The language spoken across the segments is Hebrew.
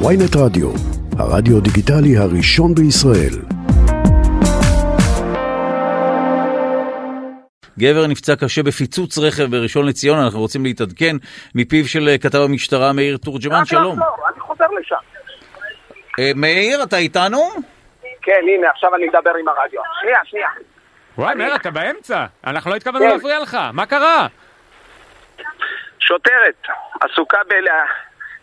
ויינט רדיו, הרדיו דיגיטלי הראשון בישראל. גבר נפצע קשה בפיצוץ רכב בראשון לציון, אנחנו רוצים להתעדכן מפיו של אה, כתב המשטרה מאיר תורג'מן, שלום. לא, אני חוזר לשם. אה, מאיר, אתה איתנו? כן, הנה, עכשיו אני מדבר עם הרדיו. שנייה, שנייה. וואי, מאיר, אתה באמצע. אנחנו לא התכוונו כן. להפריע לך. מה קרה? שוטרת עסוקה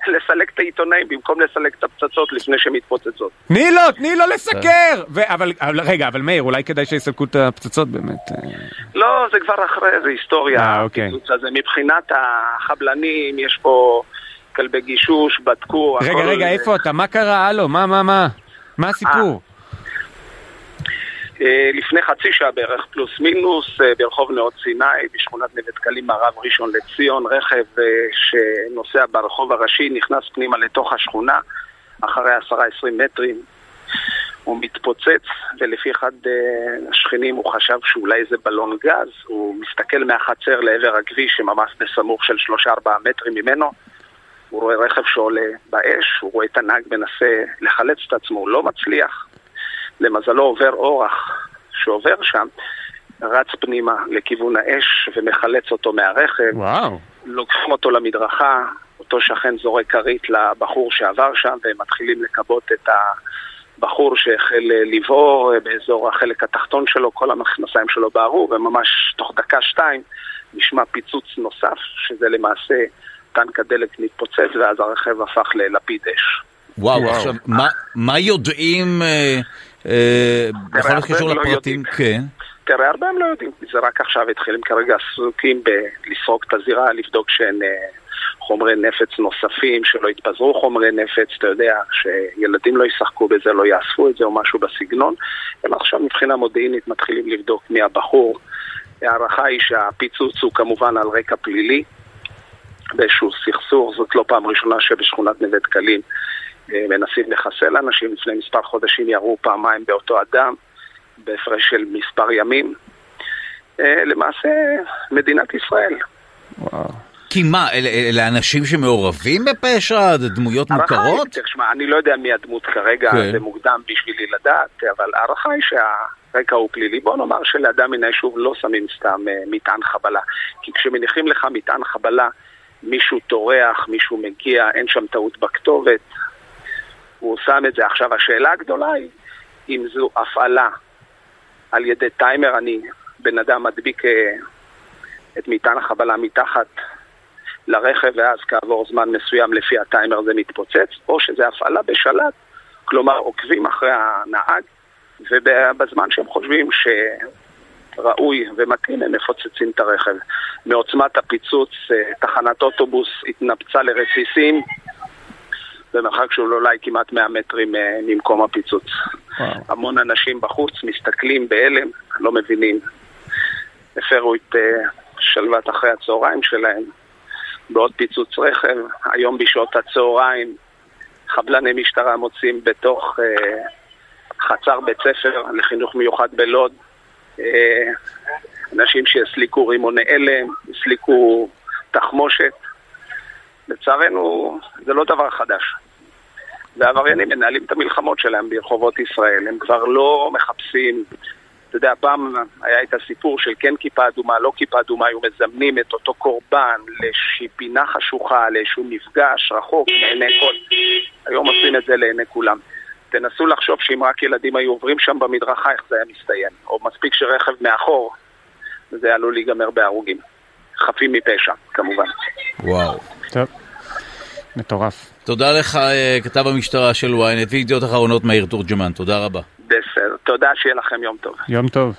בלסלק את העיתונאים במקום לסלק את הפצצות לפני שהן מתפוצצות. תני לו, תני לו לסקר! ו- אבל, אבל רגע, אבל מאיר, אולי כדאי שיסלקו את הפצצות באמת. אה, לא, זה כבר אחרי, זה היסטוריה, אה, אוקיי. הזה. מבחינת החבלנים, יש פה כלבי גישוש, בדקו, רגע, רגע, איפה אתה? מה קרה? הלו, מה, מה, מה? מה הסיפור? אה, לפני חצי שעה בערך, פלוס מינוס, אה, ברחוב נאות סיני, בשכונת נווה דקלים, מערב ראשון לציון, רכב אה, שנוסע ברחוב הראשי, נכנס פנימה לתוך השכונה, אחרי עשרה עשרים מטרים. הוא מתפוצץ, ולפי אחד השכנים הוא חשב שאולי זה בלון גז, הוא מסתכל מהחצר לעבר הכביש שממש בסמוך של שלושה ארבעה מטרים ממנו, הוא רואה רכב שעולה באש, הוא רואה את הנהג מנסה לחלץ את עצמו, הוא לא מצליח. למזלו עובר אורח שעובר שם, רץ פנימה לכיוון האש ומחלץ אותו מהרכב, וואו. לוקחים אותו למדרכה, אותו שכן זורק כרית לבחור שעבר שם והם מתחילים לכבות את הבחור שהחל לבעור באזור החלק התחתון שלו, כל המכנסיים שלו בערו וממש תוך דקה-שתיים נשמע פיצוץ נוסף, שזה למעשה טנק הדלק מתפוצץ ואז הרכב הפך ללפיד אש. וואו, וואו. עכשיו, מה- מה יודעים אה, אה, בכל הרבה הקשור לא לפרטים? כן. תראה, הרבה הם לא יודעים, זה רק עכשיו התחיל, הם כרגע עסוקים בלסרוק את הזירה, לבדוק שאין אה, חומרי נפץ נוספים, שלא יתפזרו חומרי נפץ, אתה יודע, שילדים לא ישחקו בזה, לא יאספו את זה או משהו בסגנון. הם עכשיו מבחינה מודיעינית מתחילים לבדוק מי הבחור. ההערכה היא שהפיצוץ הוא כמובן על רקע פלילי, באיזשהו סכסוך, זאת לא פעם ראשונה שבשכונת נווה דקלים אה, מנסים לחסל אנשים, לפני מספר חודשים ירו פעמיים באותו אדם. בהפרש של מספר ימים. אה, למעשה, מדינת ישראל. וואו. כי מה, אלה אלה אנשים שמעורבים בפשע? זה דמויות הערכה היא- מוכרות? תשמע, אני לא יודע מי הדמות כרגע, כן. זה מוקדם בשבילי לדעת, אבל ההערכה היא שהרקע הוא פלילי. בוא נאמר שלאדם מן היישוב לא שמים סתם אה, מטען חבלה. כי כשמניחים לך מטען חבלה, מישהו טורח, מישהו מגיע, אין שם טעות בכתובת, הוא שם את זה. עכשיו, השאלה הגדולה היא, אם זו הפעלה על ידי טיימר, אני בן אדם מדביק אה, את מטען החבלה מתחת לרכב ואז כעבור זמן מסוים לפי הטיימר זה מתפוצץ, או שזה הפעלה בשלט, כלומר עוקבים אחרי הנהג, ובזמן שהם חושבים שראוי ומתאים הם מפוצצים את הרכב. מעוצמת הפיצוץ אה, תחנת אוטובוס התנפצה לרסיסים במרחק של אולי כמעט 100 מטרים אה, ממקום הפיצוץ. וואו. המון אנשים בחוץ מסתכלים בהלם, לא מבינים. הפרו את אה, שלוות אחרי הצהריים שלהם בעוד פיצוץ רכב. היום בשעות הצהריים חבלני משטרה מוצאים בתוך אה, חצר בית ספר לחינוך מיוחד בלוד אה, אנשים שהסליקו רימוני הלם, הסליקו תחמושת. לצערנו זה לא דבר חדש. והעבריינים מנהלים את המלחמות שלהם ברחובות ישראל. הם כבר לא מחפשים, אתה יודע, פעם היה את הסיפור של כן כיפה אדומה, לא כיפה אדומה, היו מזמנים את אותו קורבן לאיזושהי פינה חשוכה, לאיזשהו מפגש רחוק מעיני כל. היום עושים את זה לעיני כולם. תנסו לחשוב שאם רק ילדים היו עוברים שם במדרכה, איך זה היה מסתיים. או מספיק שרכב מאחור, זה עלול להיגמר בהרוגים. חפים מפשע, כמובן. וואו. טוב. מטורף. תודה לך, אה, כתב המשטרה של ynet וידיעות אחרונות מאיר תורג'מן, תודה רבה. בסדר. תודה, שיהיה לכם יום טוב. יום טוב.